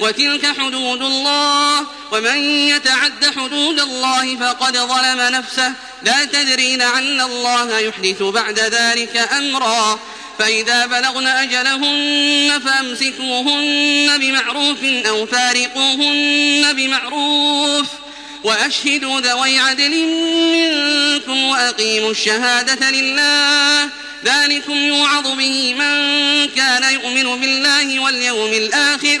وتلك حدود الله ومن يتعد حدود الله فقد ظلم نفسه. لا تدري لعل الله يحدث بعد ذلك أمرا. فإذا بلغن أجلهن فامسكوهن بمعروف أو فارقوهن بمعروف وأشهدوا ذوي عدل منكم وأقيموا الشهادة لله. ذلكم يوعظ به من كان يؤمن بالله واليوم الآخر.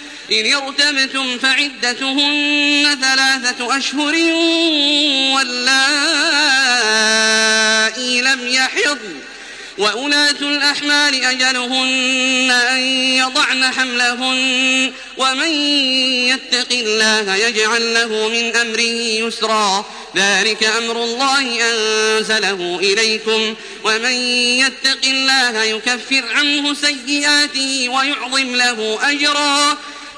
إن ارتبتم فعدتهن ثلاثة أشهر واللائي لم يحضن وأولاة الأحمال أجلهن أن يضعن حملهن ومن يتق الله يجعل له من أمره يسرا. ذلك أمر الله أنزله إليكم ومن يتق الله يكفر عنه سيئاته ويعظم له أجرا.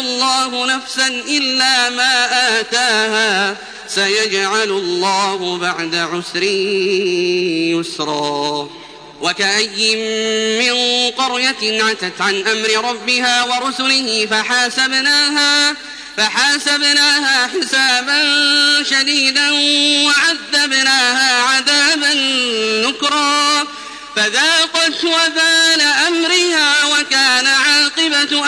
الله نفسا إلا ما آتاها سيجعل الله بعد عسر يسرا. وكأي من قرية عتت عن أمر ربها ورسله فحاسبناها فحاسبناها حسابا شديدا وعذبناها عذابا نكرا. فذاقت وبال أمرها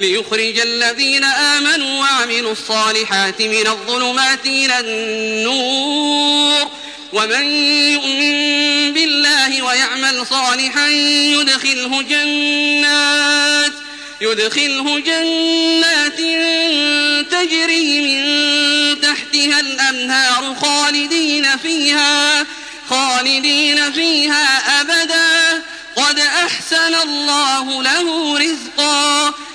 ليخرج الذين آمنوا وعملوا الصالحات من الظلمات إلى النور. ومن يؤمن بالله ويعمل صالحا يدخله جنات يدخله جنات تجري من تحتها الأنهار خالدين فيها خالدين فيها أبدا. قد أحسن الله له رزقا.